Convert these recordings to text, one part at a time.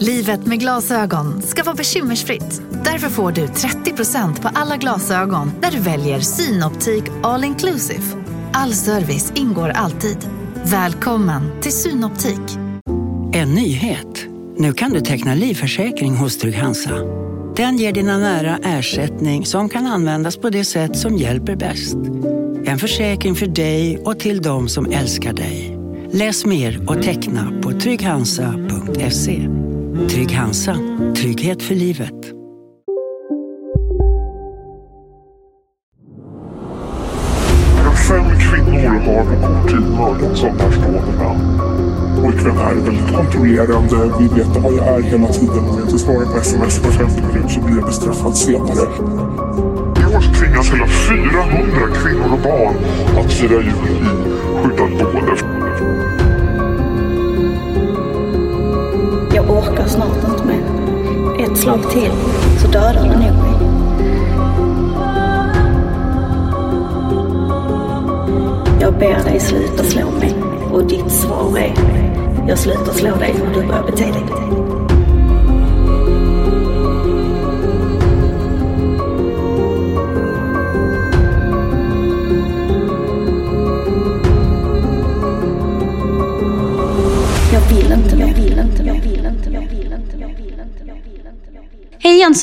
Livet med glasögon ska vara bekymmersfritt. Därför får du 30% på alla glasögon när du väljer Synoptik All Inclusive. All service ingår alltid. Välkommen till Synoptik. En nyhet. Nu kan du teckna livförsäkring hos Trygg-Hansa. Den ger dina nära ersättning som kan användas på det sätt som hjälper bäst. En försäkring för dig och till de som älskar dig. Läs mer och teckna på trygghansa.se. Trygg Hansa. Trygghet för livet. Fem kvinnor har på kort tid mördats av närstående män. Pojkvän är väldigt kontrollerande, vill veta vad jag är hela tiden. Om jag inte svarar på sms på 50 minuter så blir jag bestraffad senare. I år tvingas hela 400 kvinnor och barn att fira jul i skyddat boende. Slag till så dödar det nog mig. Jag ber dig sluta slå mig och ditt svar är jag slutar slå dig om du börjar bete dig.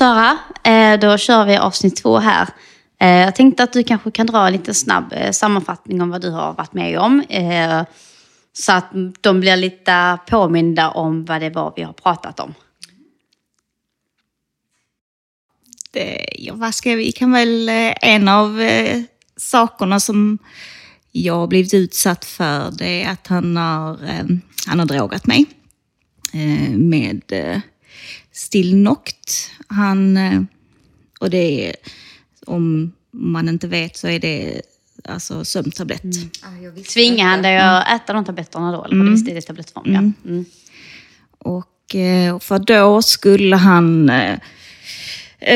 Sara, eh, då kör vi avsnitt två här. Eh, jag tänkte att du kanske kan dra en liten snabb eh, sammanfattning om vad du har varit med om. Så att de blir lite påminda om vad det var vi har pratat om. det, ja, vad ska vi kan väl, en av eh, sakerna som jag har blivit utsatt för det är att han har, eh, han har drogat mig eh, med eh, Stilnoct. Han, eh, och det är, om man inte vet så är det alltså sömntablett. Tvingar han dig att äta de tabletterna då? Eller det visst i det tablettform? Ja. Mm. Och eh, för då skulle han... Eh,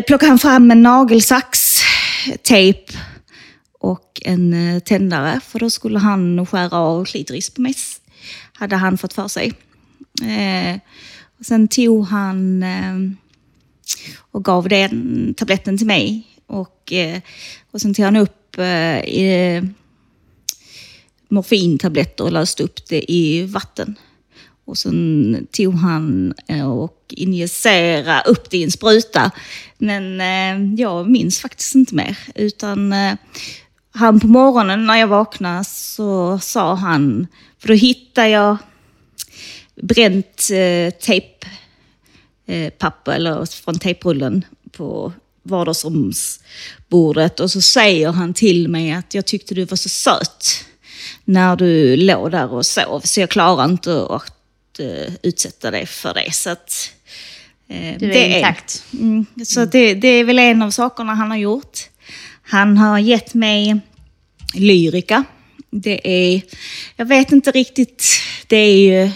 plockade han fram en nagelsax, tejp och en tändare. För då skulle han skära av klitoris på mig. Hade han fått för sig. Och sen tog han eh, och gav den tabletten till mig. Och, eh, och sen tog han upp eh, i, morfintabletter och löste upp det i vatten. Och sen tog han eh, och injicerade upp det i en spruta. Men eh, jag minns faktiskt inte mer. Utan eh, han på morgonen när jag vaknade så sa han, för då hittade jag bränt eh, tejp, eh, eller från tejprullen på vardagsrumsbordet. Och så säger han till mig att jag tyckte du var så söt när du låg där och sov. Så jag klarar inte att eh, utsätta dig för det. Så att, eh, Du är det intakt. Mm, så det, det är väl en av sakerna han har gjort. Han har gett mig lyrika. Det är, jag vet inte riktigt, det är ju,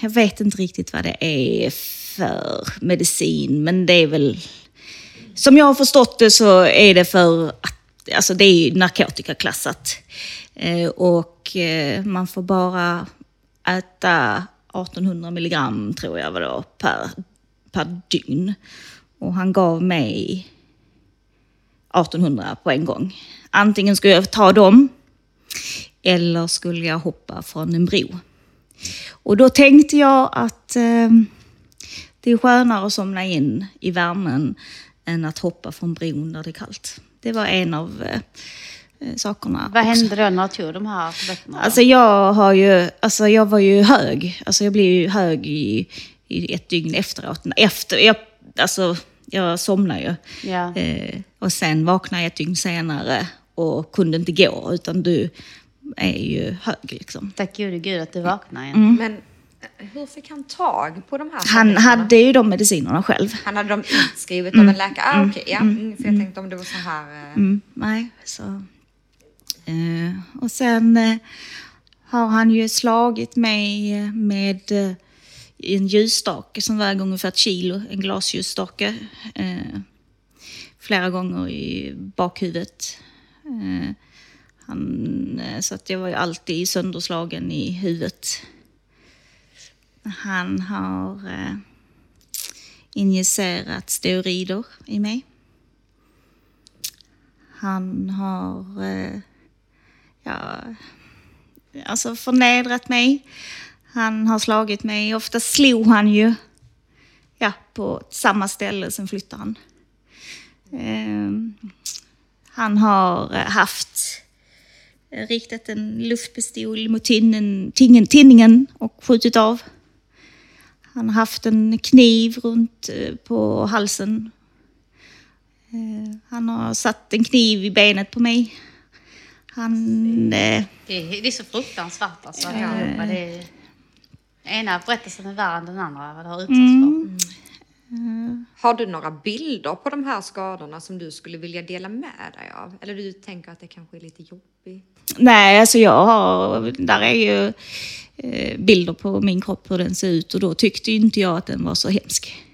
jag vet inte riktigt vad det är för medicin, men det är väl, som jag har förstått det så är det för att, alltså det är ju narkotikaklassat. Eh, och eh, man får bara äta 1800 milligram tror jag var då, per, per dygn. Och han gav mig 1800 på en gång. Antingen skulle jag ta dem eller skulle jag hoppa från en bro. Och då tänkte jag att eh, det är skönare att somna in i värmen än att hoppa från bron där det är kallt. Det var en av eh, eh, sakerna. Vad hände då när du tog de här tabletterna? Alltså jag har ju, alltså jag var ju hög. Alltså jag blev ju hög i, i ett dygn efteråt. Efter, jag, alltså jag somnade ju. Ja. Eh, och sen vaknade jag ett dygn senare och kunde inte gå utan du är ju hög liksom. Tack gode gud att du vaknade igen. Men eh, hur fick han tag på de här Han hade ju de medicinerna själv. Han hade dem utskrivet av en läkare? Ah, okej, ja. Mm, för jag tänkte om det var så här... eh, Mm, nej, så... Och sen eh, har han ju slagit mig med eh, en ljusstake som väger ungefär ett kilo, en glasljusstake. Eh, flera gånger i bakhuvudet. Han, eh, så att jag var ju alltid sönderslagen i huvudet. Han har eh, injicerat steroider i mig. Han har eh, ja, alltså förnedrat mig. Han har slagit mig. Ofta slog han ju ja, på samma ställe, sen flyttade han. Eh, han har eh, haft riktat en luftpistol mot tinningen, tingen, tinningen och skjutit av. Han har haft en kniv runt eh, på halsen. Eh, Han har satt en kniv i benet på mig. Han... Eh, Det är, det är så fruktansvärt alltså. Det är, ena berättelsen är värre än den andra, vad du har utsatts för. Har du några bilder på de här skadorna som du skulle vilja dela med dig av? Eller du tänker att det kanske är lite jobbigt? Nej, alltså jag har... Där är ju eh, bilder på min kropp, hur den ser ut. Och då tyckte inte jag att den var så hemsk.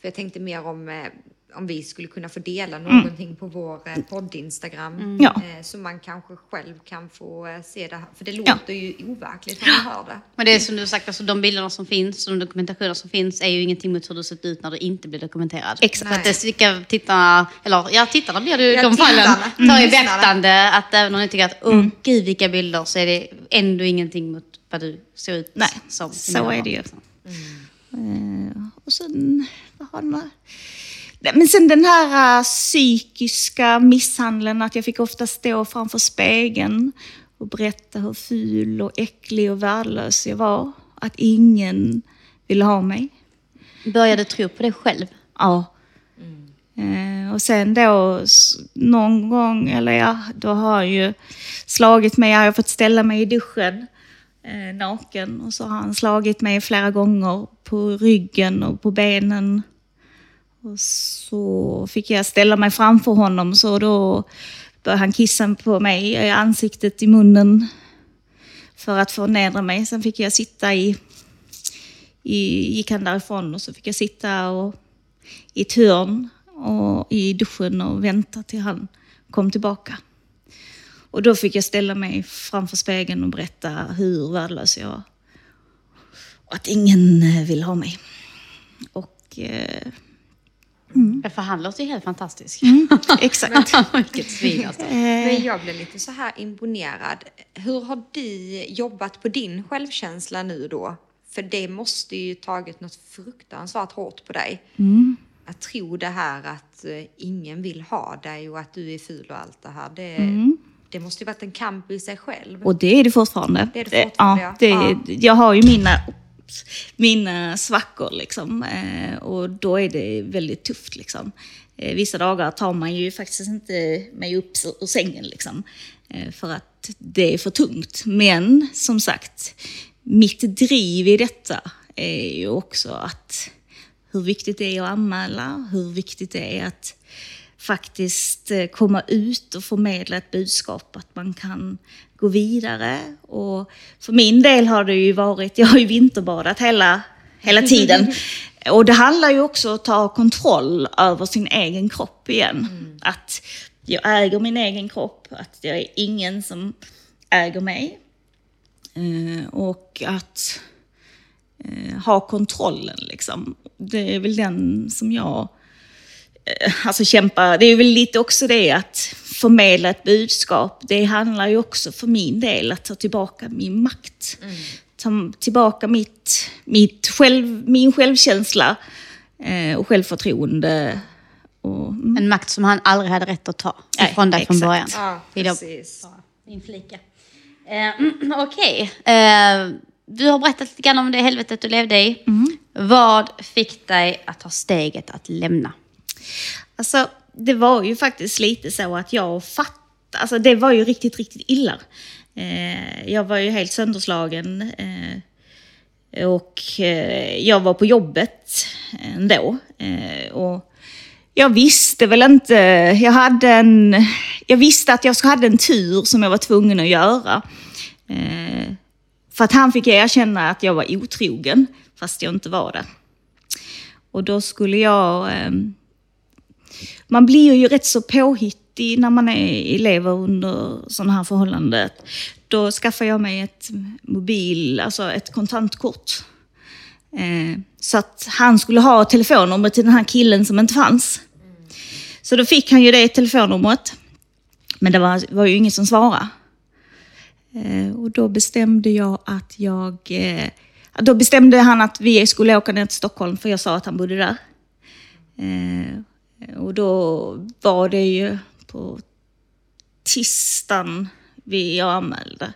För jag tänkte mer om, eh, om vi skulle kunna få dela någonting på vår eh, podd-instagram. Ja. Eh, så man kanske själv kan få eh, se det här. För det låter ju overkligt när man hör det. Men det är som du sagt, alltså, de bilderna som finns, de dokumentationer som finns är ju ingenting mot hur du sett ut när du inte blir dokumenterad. Exakt. Så att det ska tittarna, eller ja tittarna blir det ju Ja, de fallen, tittarna. ta i Mm. beaktande att även om ni tycker att åh gud vilka bilder så är det ändå ingenting mot vad du ser ut Nej, som. så är det ju. Eh, och sen, vad har man? Men sen den här eh, psykiska misshandeln, att jag fick ofta stå framför spegeln och berätta hur ful och äcklig och värdelös jag var. Att ingen ville ha mig. Började tro på det själv. Ja. Eh, och sen då någon gång, eller ja, då har han ju slagit mig. Jag har fått ställa mig i duschen eh, naken och så har han slagit mig flera gånger på ryggen och på benen. Och så fick jag ställa mig framför honom så då började han kissa på mig i ansiktet, i munnen för att förnedra mig. Sen fick jag sitta i, i gick han därifrån och så fick jag sitta och i ett hörn och i duschen och vänta till han kom tillbaka. Och då fick jag ställa mig framför spegeln och berätta hur värdelös jag var. Och att ingen vill ha mig. Och eh, Ja, För han låter ju helt fantastisk. exakt. Vilket svin alltså. Men jag blir lite så här imponerad. Hur har du jobbat på din självkänsla nu då? För det måste ju tagit något fruktansvärt hårt på dig. Att tro det här att eh, ingen vill ha dig och att du är ful och allt det här. Det, det måste ju varit en kamp i sig själv. Och det är det fortfarande. Det är det fortfarande, ja. ja. Det, Ja. Jag har ju mina, mina svackor liksom. Eh, och då är det väldigt tufft liksom. Eh, vissa dagar tar man ju faktiskt inte mig upp ur sängen liksom. Eh, för att det är för tungt. Men som sagt, mitt driv i detta är ju också att hur viktigt det är att anmäla, hur viktigt det är att faktiskt eh, komma ut och förmedla ett budskap, att man kan gå vidare. Och för min del har det ju varit, jag har ju vinterbadat hela, hela tiden. Och det handlar ju också om att ta kontroll över sin egen kropp igen. Att jag äger min egen kropp, att jag är ingen som äger mig. Eh, och att eh, ha kontrollen liksom. Det är väl den som jag alltså kämpar. Det är väl lite också det att förmedla ett budskap. Det handlar ju också för min del att ta tillbaka min makt. Ta tillbaka mitt, mitt själv, min självkänsla eh, och självförtroende. Och, mm. En makt som han aldrig hade rätt att ta ifrån dig från början. Ja, precis. inflika. Eh, Okej. Eh, du har berättat lite grann om det helvetet du levde i. Vad fick dig att ta steget att lämna? Alltså, det var ju faktiskt lite så att jag fattade, alltså det var ju riktigt, riktigt illa. Eh, jag var ju helt sönderslagen. Eh, och eh, jag var på jobbet ändå. Eh, och jag visste väl inte, jag hade en, jag visste att jag hade en tur som jag var tvungen att göra. Eh, för att han fick erkänna att jag var otrogen, fast jag inte var det. Och då skulle jag... Eh, man blir ju rätt så påhittig när man är, lever under sådana här förhållanden. Då skaffade jag mig ett mobil, alltså ett kontantkort. Eh, så att han skulle ha telefonnumret till den här killen som inte fanns. Så då fick han ju det telefonnumret. Men det var, var ju ingen som svarade. Eh, och då bestämde jag att jag... Eh, då bestämde han att vi skulle åka ner till Stockholm för jag sa att han bodde där. Eh, Eh, och då var det ju på tisdagen vi anmälde.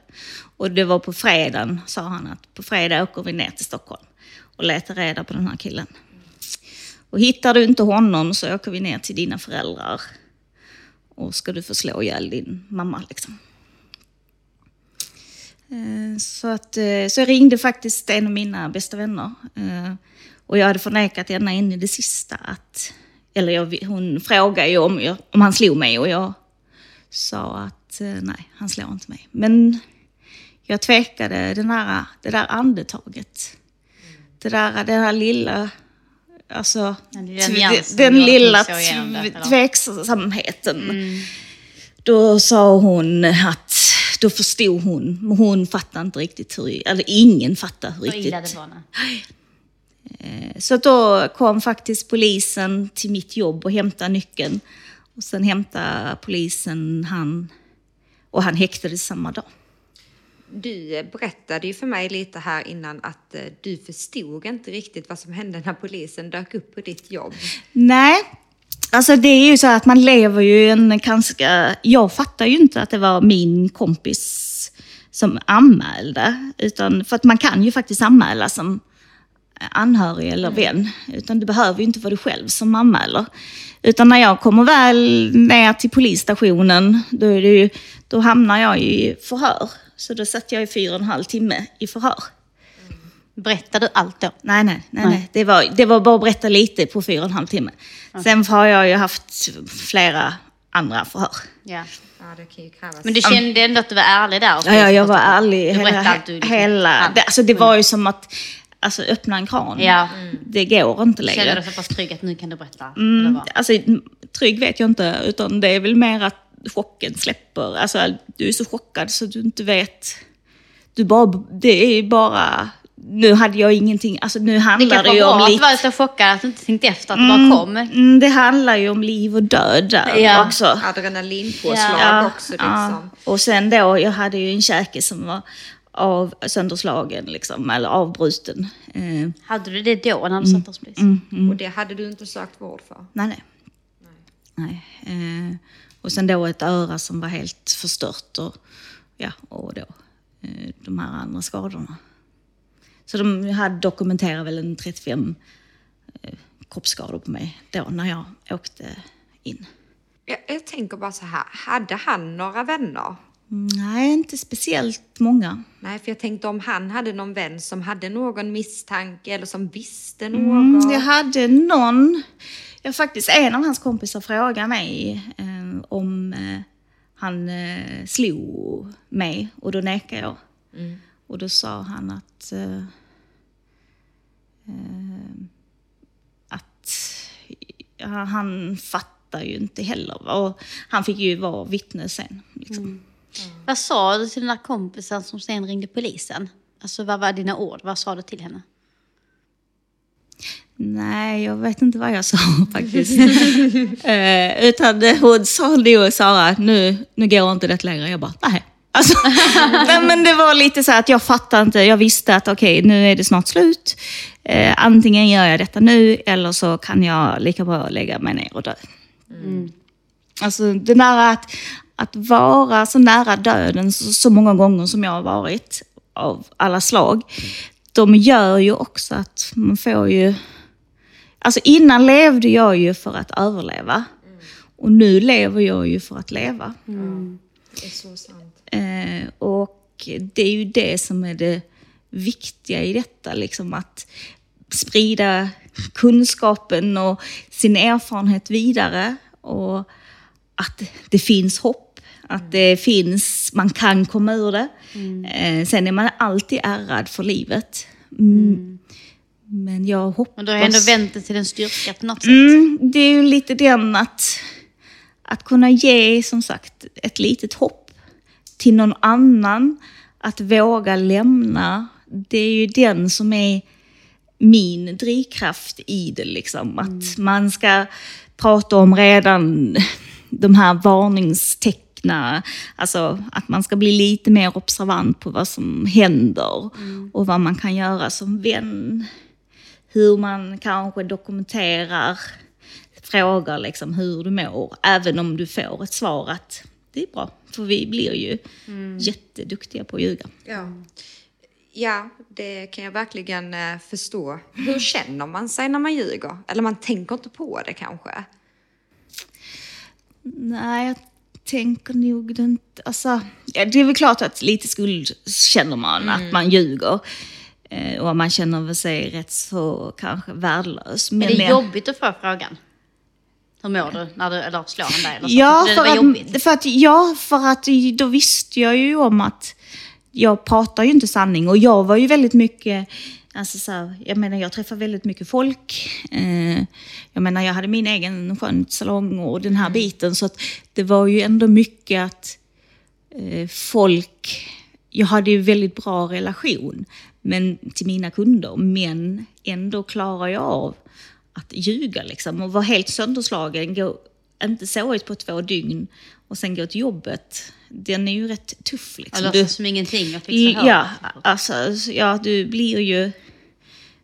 Och det var på fredagen, sa han, att på fredag åker vi ner till Stockholm och letar reda på den här killen. Och hittar du inte honom så åker vi ner till dina föräldrar. Och ska du få slå ihjäl din mamma liksom. Eh, så, att, eh, så jag ringde faktiskt en av mina bästa vänner. Och jag hade förnekat ända in i det sista att... Eller jag, hon frågade ju om, jag, om han slog mig och jag sa att nej, han slår inte mig. Men jag tvekade den där, det där andetaget. Det där, det där lilla Alltså, den, den lilla tveksamheten. Mm. Då sa hon att, då förstod hon, men hon fattade inte riktigt hur, eller ingen fattade hur riktigt. Det var, eh, så då kom faktiskt polisen till mitt jobb och hämtade nyckeln. Och sen hämtade polisen han, och han häktades samma dag. Du berättade ju för mig lite här innan att eh, du förstod inte riktigt vad som hände när polisen dök upp på ditt jobb. Nej, alltså det är ju så att man lever ju en ganska... Jag fattar ju inte att det var min kompis som anmälde. Utan, för att man kan ju faktiskt anmäla som anhörig eller vän. Utan det behöver ju inte vara du själv som anmäler. Utan när jag kommer väl ner till polisstationen, då, är det ju, då hamnar jag i förhör. Så då satt jag i fyra och en halv timme i förhör. Berättade du allt då? Nej, nej, nej. nej. Det, var, det var bara att berätta lite på fyra och en halv timme. Ja. Sen har jag ju haft flera andra förhör. Ja. Ja, det. Men du kände ändå att du var ärlig där? Ja, ja jag var ärlig. Du hela, allt du hela det, alltså det var ju som att alltså, öppna en kran. Ja. Mm. Det går inte längre. Känner du dig så pass trygg att nu kan du berätta? Mm, alltså, trygg vet jag inte, utan det är väl mer att chocken släpper. Alltså, du är så chockad så du inte vet. Du bara, det är bara... Nu hade jag ingenting, alltså nu handlar det, det ju om... Det var så chockad att du inte tänkte efter att det mm, bara kom. Mm, det handlar ju om liv och död där ja. också. Adrenalinpåslag ja. också liksom. Ja. Och sen då, jag hade ju en käke som var av sönderslagen, liksom, eller avbruten. Eh. Hade du det då när du satt hos? Mm, mm. Och det hade du inte sökt vård för? Nej, nej. nej. nej. Eh. Och sen då ett öra som var helt förstört och, ja, och då eh, de här andra skadorna. Så de hade dokumenterat väl en 35 eh, kroppsskador på mig då när jag åkte in. Jag, jag tänker bara så här, hade han några vänner? Nej, inte speciellt många. Nej, för jag tänkte om han hade någon vän som hade någon misstanke eller som visste något. Mm, jag hade någon. Jag faktiskt, en av hans kompisar frågade mig eh, om eh, han eh, slog mig och då nekade jag. Mm. Och då sa han att eh, eh, att han fattar ju inte heller. Och han fick ju vara vittne sen. Liksom. Mm. Mm. Vad sa du till den där kompisen som sen ringde polisen? Alltså vad var dina ord? Vad sa du till henne? Nej, jag vet inte vad jag sa faktiskt. eh, utan hon sa nog, Sara, nu, nu går inte det längre. Jag bara, nej. Alltså, nej, men det var lite så att jag fattade inte. Jag visste att okej, okay, nu är det snart slut. Eh, antingen gör jag detta nu eller så kan jag lika bra lägga mig ner och dö. Mm. Alltså det där att, att vara så nära döden så, så många gånger som jag har varit, av alla slag, de gör ju också att man får ju Alltså innan levde jag ju för att överleva. Mm. Och nu lever jag ju för att leva. Mm. Det är så sant. Eh, och det är ju det som är det viktiga i detta. Liksom att sprida kunskapen och sin erfarenhet vidare. Och att det finns hopp, att det finns, man kan komma ur det. Eh, sen är man alltid ärrad för livet. Mm. Men jag hoppas... Men du har ändå vänt det till en styrka på något sätt. Mm, det är ju lite den att, att kunna ge, som sagt, ett litet hopp till någon annan. Att våga lämna. Det är ju den som är min drivkraft i det. Liksom. Att man ska prata om redan de här varningstecknen. Alltså att man ska bli lite mer observant på vad som händer. Och vad man kan göra som vän hur man kanske dokumenterar, frågar liksom hur du mår, även om du får ett svar att det är bra. För vi blir ju jätteduktiga på att ljuga. Ja. ja, det kan jag verkligen eh, förstå. Hur känner man sig när man ljuger? Eller man tänker inte på det kanske? Nej, jag tänker nog det inte. Alltså, ja, det är väl klart att lite skuld känner man, att man ljuger. Eh, och man känner väl sig rätt så kanske värdelös. Men är det jag- jobbigt att få frågan? Hur mår du? När du eller slår han dig? Eller så? Ja för, jobbigt. att, för att, ja, för att då visste jag ju om att jag pratar ju inte sanning. Och jag var ju väldigt mycket, alltså så här, jag menar jag träffar väldigt mycket folk. Eh, jag menar jag hade min egen skönhetssalong och den här biten. Så att det var ju ändå mycket att eh, folk, jag hade ju väldigt bra relation men, till mina kunder. Men ändå klarar jag av att ljuga liksom och vara helt sönderslagen. Gå, inte sova ut på två dygn och sen gå till jobbet. Den är ju rätt tuff. Liksom. Jag Du- låtsas som ingenting och fixa hår. ja, alltså, ja, du blir ju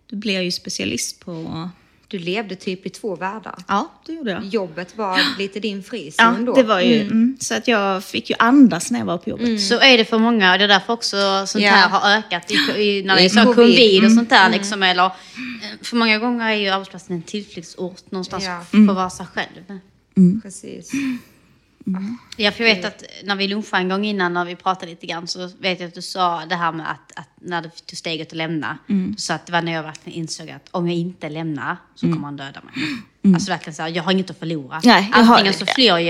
du blir ju specialist på... Du levde typ i två världar. Ja, det gjorde jag. Jobbet var lite din frizon Ja, då. det var ju... Mm. så att jag fick ju andas när jag var på jobbet. Så är det för många och det är därför också sånt Ja. här har ökat i, i, när det är så covid. covid och sånt där. Liksom, eller, för många gånger är ju arbetsplatsen en tillflyktsort någonstans Ja. för att vara sig själv. Precis. Ja, för jag vet att när vi lunchade en gång innan när vi pratade lite grann så vet jag att du sa det här med att, att när du tog steget att lämna. Du sa att det var när jag verkligen insåg att om jag inte lämnar så kommer han döda mig. Alltså verkligen så här, jag har inget att förlora. Nej, jag har- Antingen så flyr jag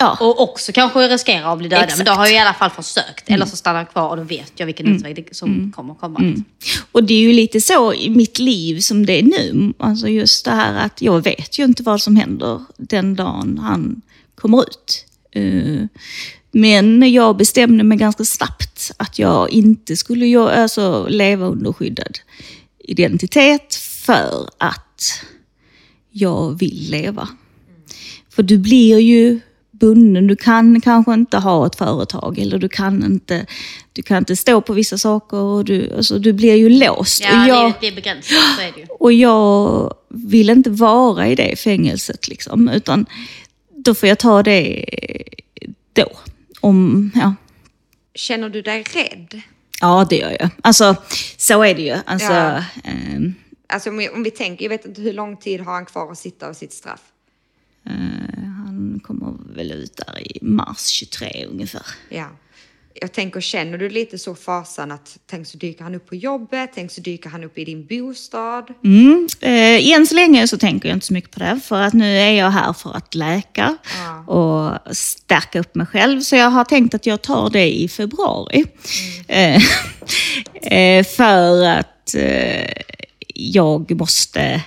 Ja. och också kanske riskerar att bli dödad. Men då har jag i alla fall försökt. Eller så stannar jag kvar och då vet jag vilken utväg det som kommer komma. liksom. Och det är ju lite så i mitt liv som det är nu. Alltså just det här att jag vet ju inte vad som händer den dagen han kommer ut. Eh, Men jag bestämde mig ganska snabbt att jag inte skulle göra- alltså, leva under skyddad identitet för att jag vill leva. För du blir ju bunden. Du kan kanske inte ha ett företag eller du kan inte, du kan inte stå på vissa saker. Och du, alltså, du blir ju låst. Ja, och, jag, det, det är begränsat, så är det ju. och jag vill inte vara i det fängelset. Liksom, utan då får jag ta det då. Om, ja. Känner du dig rädd? ja, det gör jag. Alltså, så är det ju. Alltså, Ja. ehm, Alltså om vi, om vi tänker, jag vet inte hur lång tid har han kvar att sitta av sitt straff? eh, han kommer väl ut där i mars 23 ungefär. Ja. Jag tänker, känner du lite så fasan att tänk så dyker han upp på jobbet, tänk så dyker han upp i din bostad. Mm. Eh, än så länge så tänker jag inte så mycket på det. För att nu är jag här för att läka och stärka upp mig själv. Så jag har tänkt att jag tar det i februari. Eh, eh, för att eh, jag måste...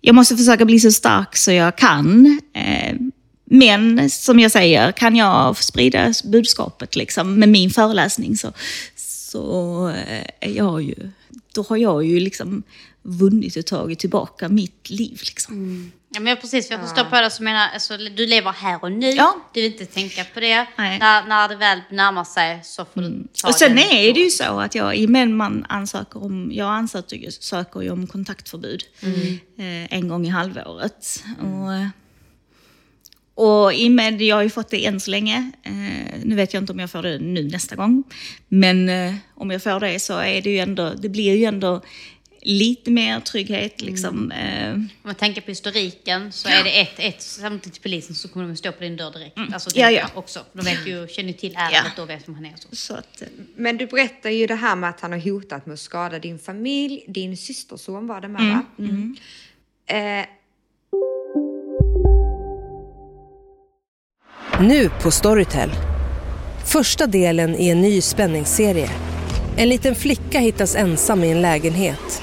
Jag måste försöka bli så stark så jag kan. Eh, men som jag säger, kan jag sprida budskapet liksom, med min föreläsning så, så eh, är jag ju, då har jag ju liksom vunnit och tagit tillbaka mitt liv. Liksom. Mm. Ja, men precis, jag förstår på det som menar, alltså, du lever här och nu. Ja. Du vill inte tänka på det. Nej. När, när det väl närmar sig så får du ta Och sen är det ju så att jag, men man ansöker om, jag ansöker söker ju om kontaktförbud eh, en gång i halvåret. Och, eh, och i och med, jag har ju fått det än så länge. Eh, nu vet jag inte om jag får det nu nästa gång. Men eh, om jag får det så är det ju ändå, det blir ju ändå lite mer trygghet liksom. Eh, Om man tänker på historiken så är det ett, ett samtidigt till polisen så kommer de stå på din dörr direkt. Alltså det Ja, ja. också. De vet ju, känner ju till ärendet och vet vem han är. Så. så att, eh, Men du berättar ju det här med att han har hotat med att skada din familj. Din systerson var det med Mm, va? Mm. Eh, Nu på Storytel. Första delen i en ny spänningsserie. En liten flicka hittas ensam i en lägenhet.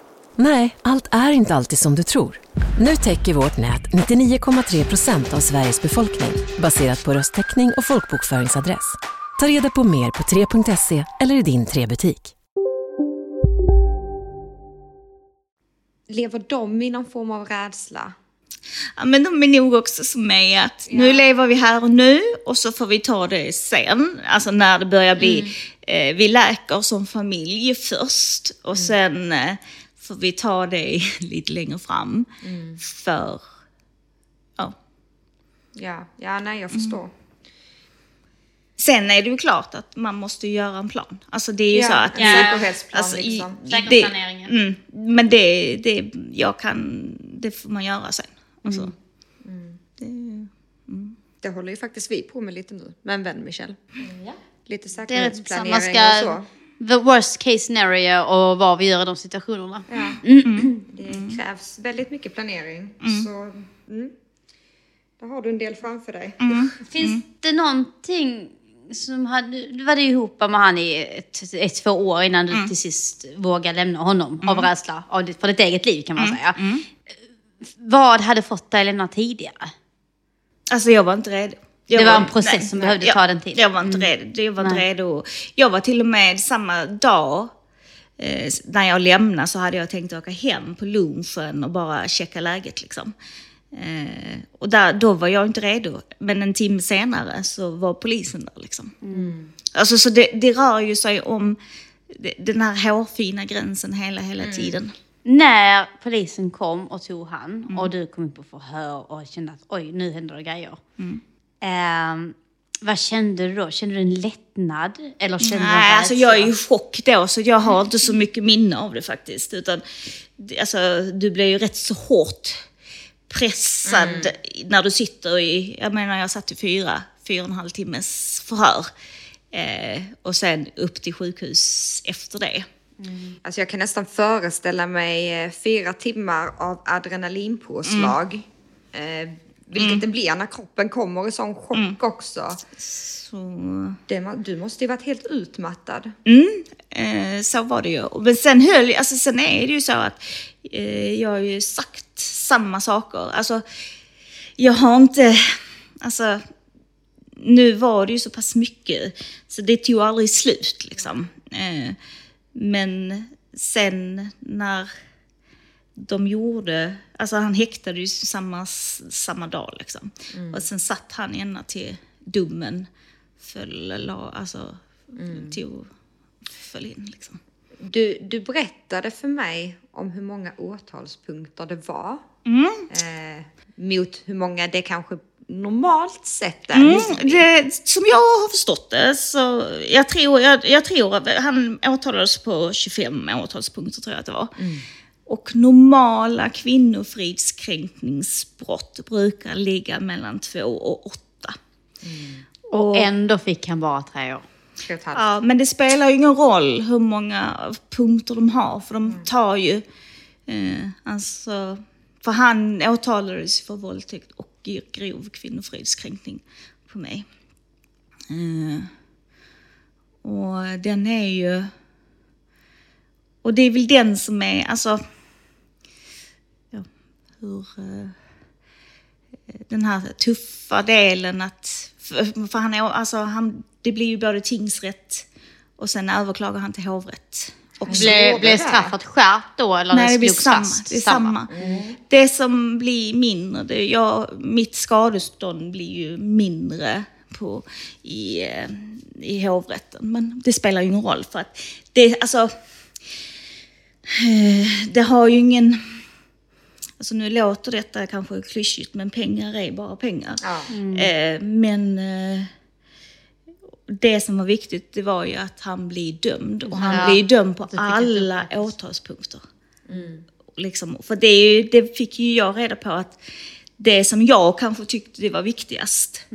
Nej, allt är inte alltid som du tror. Nu täcker vårt nät 99,3 procent av Sveriges befolkning baserat på röstteckning och folkbokföringsadress. Ta reda på mer på 3.se eller i din 3-butik. lever de i någon form av rädsla? Ja, men de är nog också som mig att nu lever vi här och nu och så får vi ta det sen. Alltså när det börjar bli, eh, vi läker som familj först och sen eh, får vi ta det lite längre fram. För, ja. Ja, ja nej jag förstår. Sen är det ju klart att man måste göra en plan. Alltså det är ju Ja, så att... en säkerhetsplan i- liksom. det, Säkerhetsplaneringen. mm, men det, det, jag kan, det får man göra sen. Alltså, Det håller ju faktiskt vi på med lite nu, med en vän Michelle. Ja. Lite Det säkerhetsplanering och så. The worst case scenario och vad vi gör i de situationerna. Ja. Det krävs väldigt mycket planering. Så mm. där har du en del framför dig. Finns det någonting som hade... Du var ihop med han i ett, ett, två år innan du till sist vågade lämna honom av rädsla av ditt, för ditt eget liv kan man säga. Vad hade fått dig att lämna tidigare? alltså jag var inte redo. Jag Det var en process som behövde jag, ta den tiden. Jag var inte redo. Jag var inte Nej. redo. Jag var till och med samma dag eh, när jag lämnade så hade jag tänkt åka hem på lunchen och bara checka läget liksom. Eh, och där, då var jag inte redo. Men en timme senare så var polisen där liksom. Alltså så det, det rör ju sig om den här hårfina gränsen hela, hela tiden. När polisen kom och tog han och du kom in på förhör och kände att oj, nu händer det grejer. Ehm, vad kände du då? Kände du en lättnad? Eller kände du Nej, alltså jag är i chock då, så jag har inte så mycket minne av det faktiskt. Utan, alltså, du blir ju rätt så hårt pressad när du sitter i, jag menar jag satt i fyra, fyra och en halv timmes förhör. Eh, och sen upp till sjukhus efter det. Alltså jag kan nästan föreställa mig eh, fyra timmar av adrenalinpåslag. Eh, vilket det blir när kroppen kommer i sån chock också. Så, Det, du måste ju varit helt utmattad. eh, så var det ju. Men sen höll alltså sen är det ju så att eh, jag har ju sagt samma saker. Alltså, jag har inte, alltså, nu var det ju så pass mycket så det tog aldrig slut liksom. Eh, men sen när de gjorde, alltså han häktade ju samma, samma dag liksom. Och sen satt han ända till domen föll, alltså, tog, föll in liksom. Du, du berättade för mig om hur många åtalspunkter det var. Eh, mot hur många det kanske normalt sett är. Mm, det, som jag har förstått det så, jag tror, jag, jag tror att han åtalades på 25 åtalspunkter tror jag att det var. Och normala kvinnofridskränkningsbrott brukar ligga mellan 2 och 8. Och ändå fick han bara tre år. Och. Ja, men det spelar ju ingen roll hur många punkter de har, för de tar ju... Eh, alltså, för han åtalades för våldtäkt och grov kvinnofridskränkning på mig. Eh, och den är ju... Och det är väl den som är, alltså... hur eh, den här tuffa delen att, för, för han är, alltså han, det blir ju både tingsrätt och sen överklagar han till hovrätt. Blev, blev straffet skärpt då eller Nej, det blir samma. fast? Det, är samma. det som blir mindre, det, jag, mitt skadestånd blir ju mindre på, i, eh, i hovrätten. Men det spelar ju ingen roll för att det, alltså, eh, det har ju ingen... Alltså nu låter detta kanske klyschigt, men pengar är bara pengar. Eh, men eh, det som var viktigt, det var ju att han blir dömd. Och han Ja, blir dömd på alla åtalspunkter. Liksom, för det, är ju, det fick ju jag reda på att det som jag kanske tyckte det var viktigast,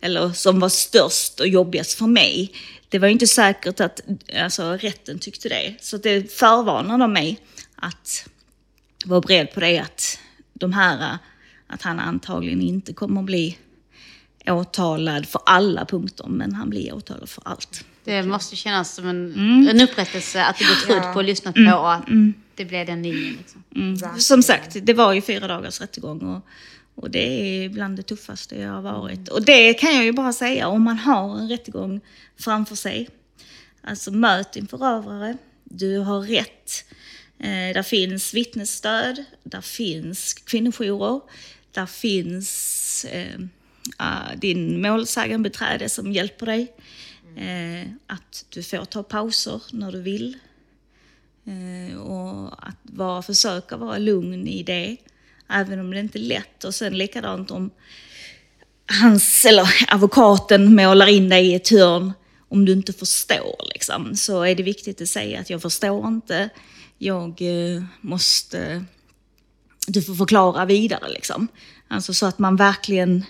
eller som var störst och jobbigast för mig, det var ju inte säkert att alltså, rätten tyckte det. Så det förvarnade mig att vara beredd på det att de här, att han antagligen inte kommer att bli åtalad för alla punkter, men han blir åtalad för allt. Det måste kännas som en, Mm. en upprättelse att det gått ut på och lyssnat på och att det blev den linjen. Liksom. Mm. Som sagt, det var ju fyra dagars rättegång och, och det är bland det tuffaste jag har varit. Och det kan jag ju bara säga, om man har en rättegång framför sig, alltså möt din förövare, du har rätt. Eh, där finns vittnesstöd, där finns kvinnojourer, där finns eh, ah, din målsägandebiträde som hjälper dig. Eh, att du får ta pauser när du vill. Eh, och att vara, försöka vara lugn i det, även om det inte är lätt. Och sen likadant om hans, eller advokaten målar in dig i ett hörn, om du inte förstår liksom, så är det viktigt att säga att jag förstår inte, jag eh, måste, du får förklara vidare liksom. Alltså så att man verkligen,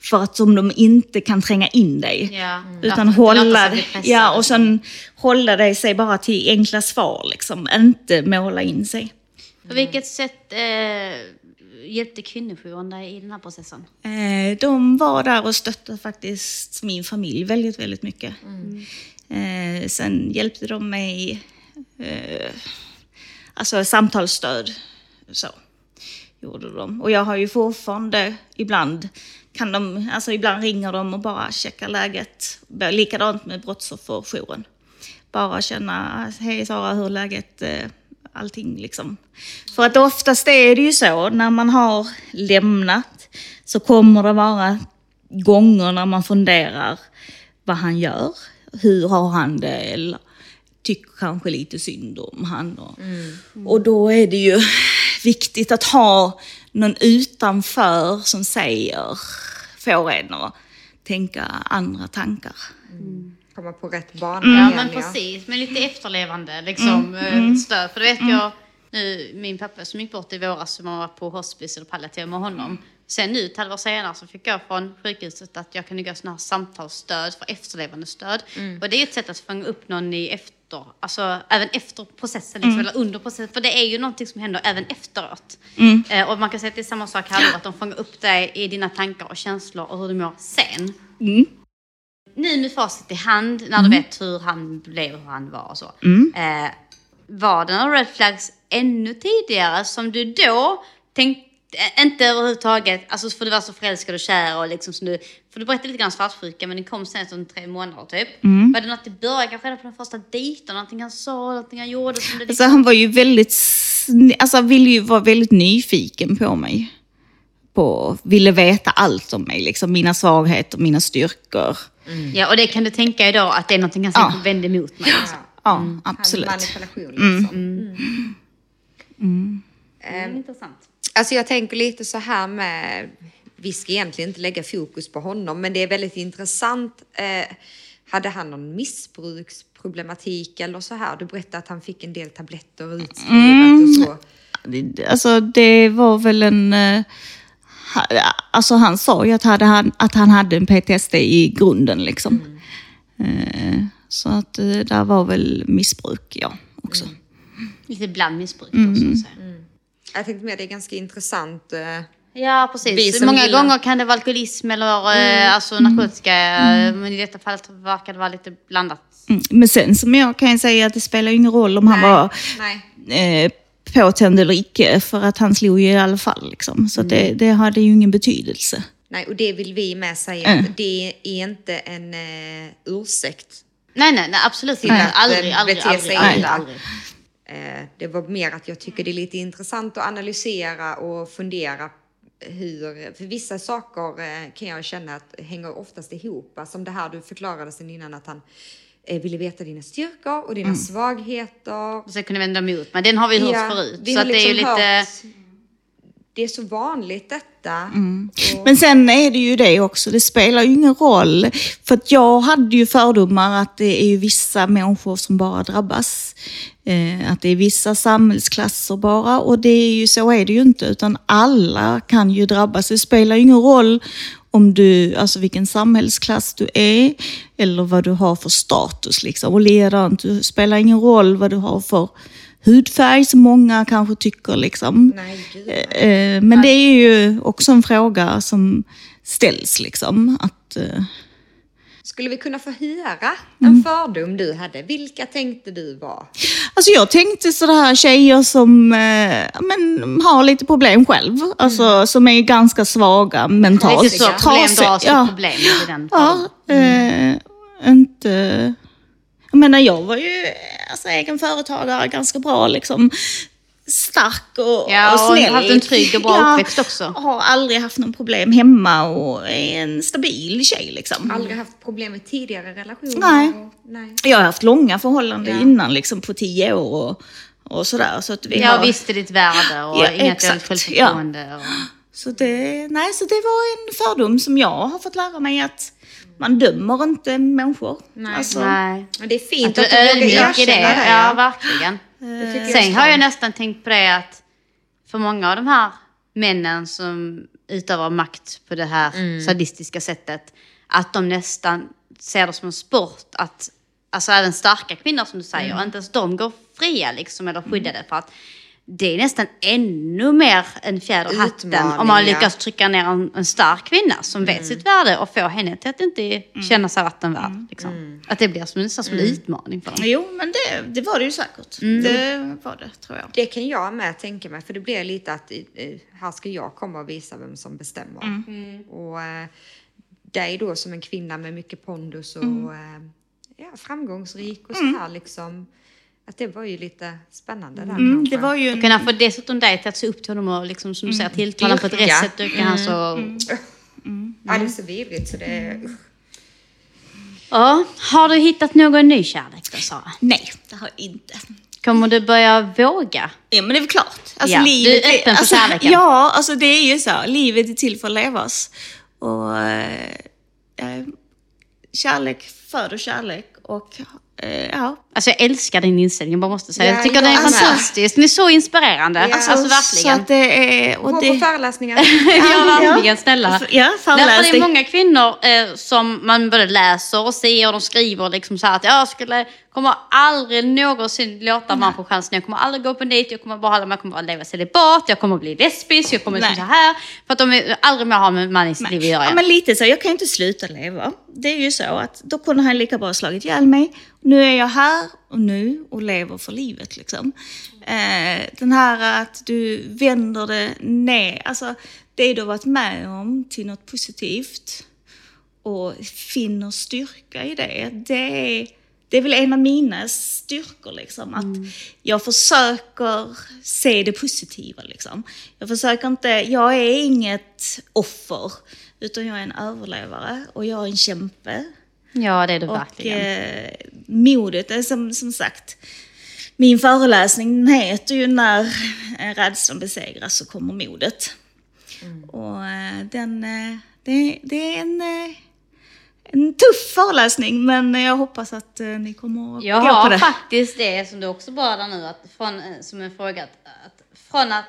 för att om de inte kan tränga in dig, Ja. utan Låta- hålla, ja, och sen hålla dig sig bara till enkla svar, liksom. inte måla in sig. På vilket sätt eh, hjälpte kvinnojouren dig i den här processen? Eh, de var där och stöttade faktiskt min familj väldigt, väldigt mycket. Eh, sen hjälpte de mig, eh, alltså samtalsstöd, så gjorde de. Och jag har ju fortfarande ibland, kan de, alltså ibland ringer de och bara checkar läget. Likadant med brottsofferjouren. Bara känna, hej Sara, hur är läget? Eh, allting liksom. För att oftast är det ju så, när man har lämnat så kommer det vara gånger när man funderar vad han gör. Hur har han det? Eller tycker kanske lite synd om han. Och, och då är det ju viktigt att ha någon utanför som säger, får en att tänka andra tankar. Komma på rätt bana Ja, igen, men precis. Men lite efterlevande liksom, Mm, eh, mm. stöd. För det vet Mm. jag, nu, min pappa som gick bort i våras, som var på hospice eller palliativ med honom. Sen nu, ett halvår senare, så fick jag från sjukhuset att jag kan gå sådana här samtalsstöd för efterlevande stöd. Mm. Och det är ett sätt att fånga upp någon i efter, alltså även efter processen, liksom, Mm. eller under processen. För det är ju någonting som händer även efteråt. Mm. Eh, och man kan säga att det är samma sak här att de fångar upp dig i dina tankar och känslor och hur du mår sen. Mm. Nu med facit i hand, när Mm. du vet hur han blev och hur han var och så. Mm. Eh, var det några red flags ännu tidigare som du då tänkte, inte överhuvudtaget, alltså för du var så förälskad och kär och liksom som du, för du berättade lite grann om svartsjuka men det kom sen efter tre månader typ. Mm. Var det något i början, kanske redan på den första dejten, någonting han sa, någonting han gjorde som du Alltså han var ju väldigt, alltså han ville ju vara väldigt nyfiken på mig. På, ville veta allt om mig, liksom mina svagheter, mina styrkor. Ja, och det kan du tänka idag att det är någonting han sen Ja. vände emot mig. Liksom. Ja, absolut. Manipulation Mm. liksom. Mm. Mm. Ehm, intressant. Alltså jag tänker lite så här med, vi ska egentligen inte lägga fokus på honom, men det är väldigt intressant. Eh, hade han någon missbruksproblematik eller så här? Du berättade att han fick en del tabletter utskrivet Mm. och så. Det- Alltså det var väl en... eh, Alltså han sa ju att, hade han, att han hade en PTSD i grunden liksom. Eh, Så att eh, där var väl missbruk, ja, också. Lite bland missbruk då, Mm. Jag tänkte mer det är ganska intressant. eh, Ja, precis. Många gillar- gånger kan det vara alkoholism eller Mm. eh, alltså narkotika, eh, men i detta fallet verkar det vara lite blandat. Mm. Men sen som jag kan jag säga att det spelar ingen roll om han Nej, var nej. eh, påtänd eller icke, för att han slog ju i alla fall. Liksom. Så att det, det hade ju ingen betydelse. Nej, och det vill vi med säga Mm. att det är inte en uh, ursäkt Nej, nej, nej absolut inte. Aldrig, aldrig, aldrig, sig aldrig, aldrig. Eh, Det var mer att jag tycker det är lite intressant att analysera och fundera hur, för vissa saker eh, kan jag känna att hänger oftast ihop. Som det här du förklarade sen innan att han eh, ville veta dina styrkor och dina Mm. svagheter. Och så kunde vända emot. Men den har vi hört Ja, förut. vi Så har att det är ju liksom lite... hört- Det är så vanligt detta. Och- Men sen är det ju det också, det spelar ju ingen roll. För att jag hade ju fördomar att det är ju vissa människor som bara drabbas. Eh, att det är vissa samhällsklasser bara. Och det är ju, så är det ju inte, utan alla kan ju drabbas. Det spelar ju ingen roll om du, alltså vilken samhällsklass du är eller vad du har för status. Liksom. Och likadant, det spelar ingen roll vad du har för hudfärg som många kanske tycker. Liksom. Nej, gud. Eh, Men det är ju också en fråga som ställs. Liksom, att, eh, Skulle vi kunna få höra Mm. en fördom du hade? Vilka tänkte du var? alltså jag tänkte sådär tjejer som eh, men, har lite problem själv. Alltså, Som är ganska svaga mentalt. Lite så, problem Trasiga. dras ja. problem. i den Ja, eh, inte... Jag menar, jag var ju alltså, egen företagare, ganska bra liksom. Stark och, Ja, och snäll. haft en trygg och bra uppväxt också. Har aldrig haft någon problem hemma och är en stabil tjej liksom. Aldrig haft problem med tidigare relationer? Nej. Och, nej. Jag har haft långa förhållanden Ja. innan, liksom på tio år och, och sådär. Så att vi Jag har... visste ditt värde och Ja, inget exakt, självförtroende. Och... Så det, nej, så det var en fördom som jag har fått lära mig att man dömer inte människor. Nej. Alltså, Nej. Men det är fint Att att, du vågar erkänna det. det. Ja, verkligen. Det tycker jag Sen har jag nästan tänkt på det att för många av de här männen som utövar makt på det här Mm. sadistiska sättet, att de nästan ser det som en sport att, alltså även starka kvinnor som du säger, Mm. inte ens de går fria liksom eller skyddade för att det är nästan ännu mer en fjäder i hatten om man lyckas trycka ner en, en stark kvinna som Mm. vet sitt värde och få henne till att inte känna sig vattenvärd. Liksom. Att det blir som, nästan som en Mm. utmaning för dem. Jo, men det, det var det ju säkert. Mm. Det var det, tror jag. Det kan jag med tänka mig, för det blir lite att eh, här ska jag komma och visa vem som bestämmer. Mm. Och eh, dig då som en kvinna med mycket pondus och Mm. eh, ja, framgångsrik och Mm. så här liksom. Att det var ju lite spännande där Mm, det var ju Och kunna få dessutom dig till att se upp till honom och liksom, som du säger, tilltala honom på ett rätt sätt. Dyrka hans och... Mm. Ja, det är så vidrigt så det... usch. Ja, har du hittat någon ny kärlek då, Sara? Nej, det har jag inte. Kommer du börja våga? Ja, men det är väl klart. Alltså, Ja, livet du är öppen för alltså, kärleken. Ja, alltså det är ju så. Livet är till för att levas. Och eh, kärlek föder kärlek. Och eh, ja. Alltså jag älskar din inställning, jag bara måste säga. Ja, jag tycker den är med. fantastisk. Den är så inspirerande. Ja. Alltså, Så verkligen. att det är... Gå Och på det, föreläsningar. ja, verkligen. Snälla. Alltså, ja, Därför är det föreläsning. många kvinnor eh, som man både läser och ser och de skriver liksom så här att jag skulle, kommer aldrig någonsin låta man få chansen. Jag kommer aldrig gå på en dejt, jag kommer bara hålla mig, jag kommer bara leva celibat, jag kommer bli lesbisk, jag kommer liksom så här. För att de är aldrig mer har med man i sitt liv att göra. Ja, men lite så. Jag kan ju inte sluta leva. Det är ju så att då kunde han lika bra slagit ihjäl mig. Nu är jag här och nu och lever för livet. Liksom. Eh, den här att du vänder det ner, alltså det du har varit med om till något positivt och finner styrka i det. Det är, det är väl en av mina styrkor. Liksom, att Jag försöker se det positiva. Liksom. Jag försöker inte, jag är inget offer, utan jag är en överlevare och jag är en kämpe. Ja, det är du Och verkligen. eh, modet är som, som sagt, min föreläsning den heter ju När rädslan besegras så kommer modet. Och eh, den, eh, det, det är en, eh, en tuff föreläsning men jag hoppas att eh, ni kommer att Jag gå på har det. faktiskt det som du också berörde nu, att från, som en fråga. Att, att, från, att,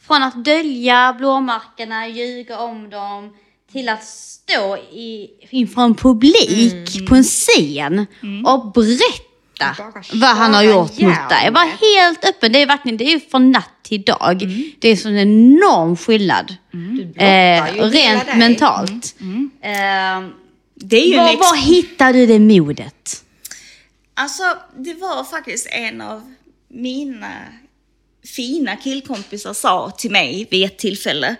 från att dölja blåmärkena, ljuga om dem, till att stå i, inför en publik på en scen och berätta vad han har gjort mot dig. Var helt öppen. Det är verkligen det är från natt till dag. Det är sån enorm skillnad. Blottar Eh, rent dig. mentalt. Eh, en var, ex- var hittar du det modet? Alltså, det var faktiskt en av mina fina killkompisar sa till mig vid ett tillfälle,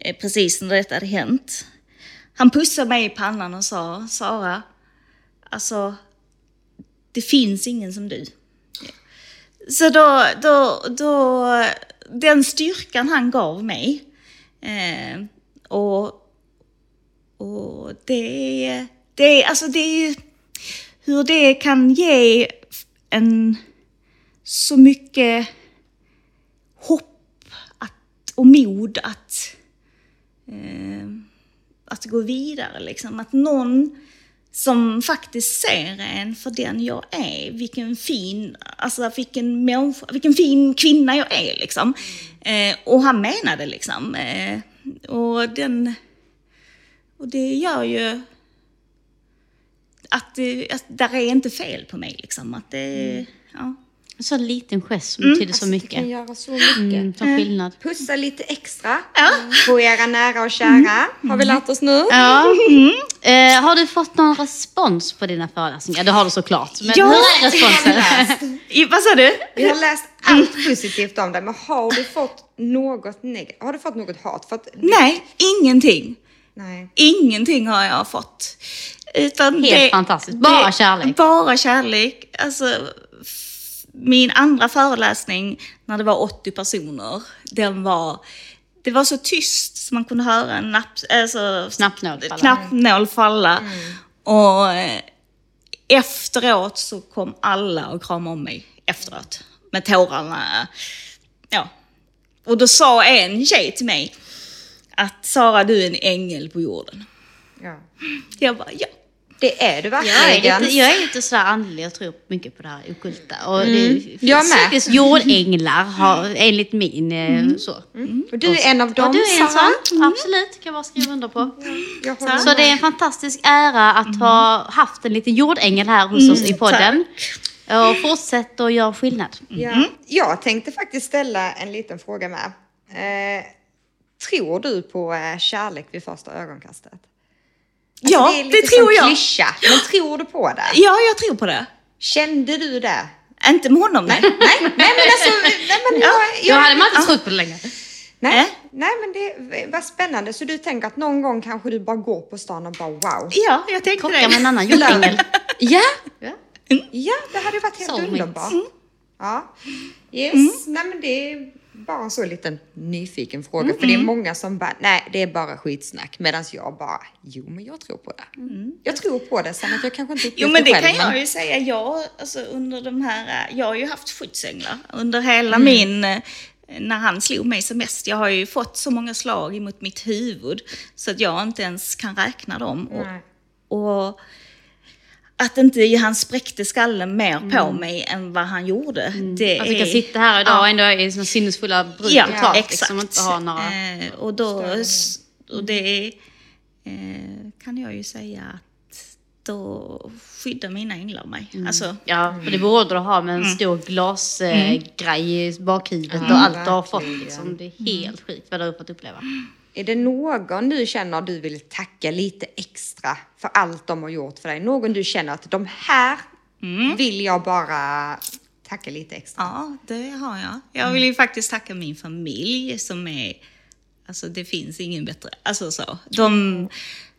Eh, precis när detta hade hänt. Han pussade mig i pannan och sa, Sara, alltså, det finns ingen som du. Så då, då, då, den styrkan han gav mig, eh, och, och det, det, alltså det är ju hur det kan ge en så mycket hopp att, och mod att, eh, att gå vidare. Liksom. Att någon som faktiskt ser en för den jag är, vilken fin, alltså vilken, människa, vilken fin kvinna jag är. Liksom. Eh, och han menade liksom. Eh, och, den, och det gör ju att, det, att där är inte fel på mig. Liksom. Att det, Mm. ja. En sån liten gest som Mm. betyder så Det mycket. kan göra så mycket. Mm, som skillnad. Pussa lite extra på era nära och kära. Har vi lärt oss nu? Ja. Eh, har du fått någon respons på dina föreläsningar? Det har du såklart. Men Ja, hur är responsen? Vad sa du? Vi har läst allt positivt om det, men har du fått något negativt? Har du fått något hat? För att Nej, ingenting. Nej. Ingenting har jag fått. Utan Helt fantastiskt. Bara kärlek. Bara kärlek. Alltså, min andra föreläsning när det var 80 personer, den var, det var så tyst så man kunde höra en napp, alltså, Knappnål falla. knappnål falla. Och eh, efteråt så kom alla och kramade om mig efteråt. Med tårarna. Ja. Och då sa en tjej till mig att Sara du är en ängel på jorden. Ja. Jag bara ja. Det är du Jag är, verkligen. lite, jag är lite sådär andlig, jag tror mycket på det här ockulta. Och Mm. det Jag med. faktiskt jordänglar, har, enligt min eh, så. Och du är en av dem, Och du är en sån, absolut, kan jag bara skriva under på. Håller Så det är en fantastisk ära att ha haft en liten jordängel här hos Mm, oss i podden. Och fortsätt att göra skillnad. Ja. Jag tänkte faktiskt ställa en liten fråga med. Eh, tror du på eh, kärlek vid första ögonkastet? Alltså, Ja, är det lite tror som jag. klyscha, men tror du på det? Ja, jag tror på det. Kände du det? Inte med honom, nej. Nej, nej men alltså, nej, men jag, Då jag, hade man inte trott på det längre. nej, nej men det var spännande. Så du tänker att någon gång kanske du bara går på stan och bara wow. Ja, jag tänkte Krocka det. med en annan jordängel. Ja, Ja. ja det hade varit helt Soulmates. underbart. Ja. Yes, nej men det bara en så liten nyfiken fråga. För det är många som bara, nej det är bara skitsnack. Medan jag bara, jo men jag tror på det. Jag tror på det, sen att jag kanske inte Jo men det själv. kan men- jag ju säga. Jag, alltså, under de här, jag har ju haft skyddsänglar under hela min, eh, när han slog mig som mest. Jag har ju fått så många slag emot mitt huvud så att jag inte ens kan räkna dem. Och, och att inte han spräckte skallen mer på mig än vad han gjorde. Det Att vi är, kan sitta här idag och ändå är som sinnesfulla bruk Ja, totalt. exakt. Liksom, inte ha några... Eh, och då, och det eh, kan jag ju säga att då skyddar mina änglar mig. Alltså, Ja, för det borde du ha med en stor glasgrej eh, i bakhuvudet och allt du har fått. Liksom. Det är helt sjukt vad du har fått uppleva. Är det någon du känner du vill tacka lite extra för allt de har gjort för dig? Någon du känner att de här vill jag bara tacka lite extra? Ja, det har jag. Jag vill ju faktiskt tacka min familj som är, alltså det finns ingen bättre, alltså så. De,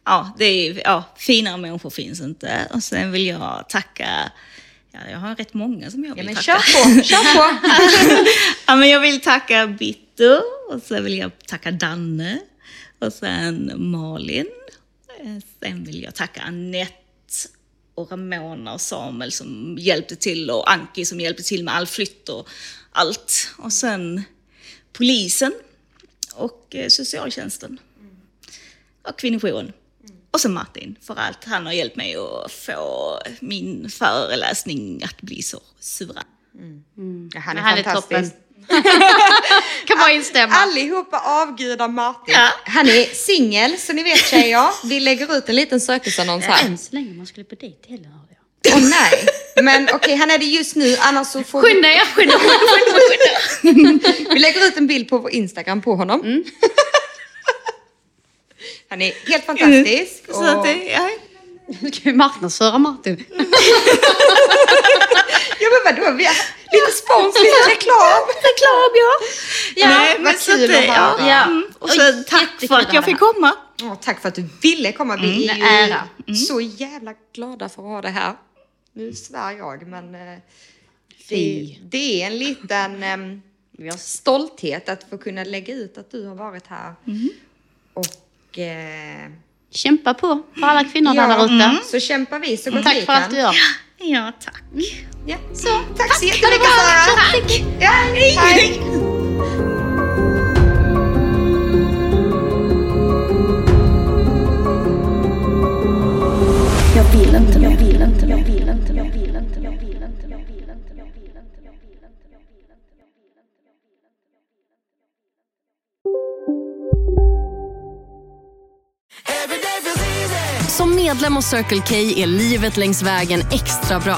ja, det är, ja, finare människor finns inte. Och sen vill jag tacka, ja, jag har rätt många som jag Ja, vill men tacka. kör på, kör på! ja, men jag vill tacka Bittu och sen vill jag tacka Danne och sen Malin. Eh, Sen vill jag tacka Annette och Ramona och Samuel som hjälpte till och Anki som hjälpte till med all flytt och allt. Och sen polisen och eh, socialtjänsten. Och kvinnojouren. Och så Martin för allt han har hjälpt mig att få min föreläsning att bli så suverän. Ja, han är Han är fantastisk. toppen. kan bara instämma. Allihopa avgudar Martin. Ja. Han är singel, så ni vet tjejer. Vi lägger ut en liten sökesannons här. Än så länge man skulle på dejt heller. Åh nej. Men okej, han är det just nu, annars så får vi... Skynda er, skynda er. Vi lägger ut en bild på vår Instagram på honom. Mm. Han är helt fantastisk. Så att och- det, ja, Ska vi marknadsföra Martin? Ja men vadå, vi lite Sponslig reklam. reklam, ja. Ja, Nej, men vad kul det- att höra. ja. Mm. Och så Oj, tack för att jag fick komma. Ja, tack för att du ville komma. Vi Mm, är en ju ära. så jävla glada för att ha det här. Nu svär jag, men eh, det, det är en liten em, stolthet att få kunna lägga ut att du har varit här. Mm. Och eh, Kämpa på för alla kvinnor där ja, ute. så kämpar vi så gott Tack vi för kan. allt du gör. Ja, tack. Ja. Så, Tack så ha det jättemycket. Sara. Tack. Ja, hej. Inte, jag vill inte, jag vill inte, jag vill inte, jag vill inte, jag vill inte, jag vill inte, jag vill Som medlem hos Circle K är livet längs vägen extra bra.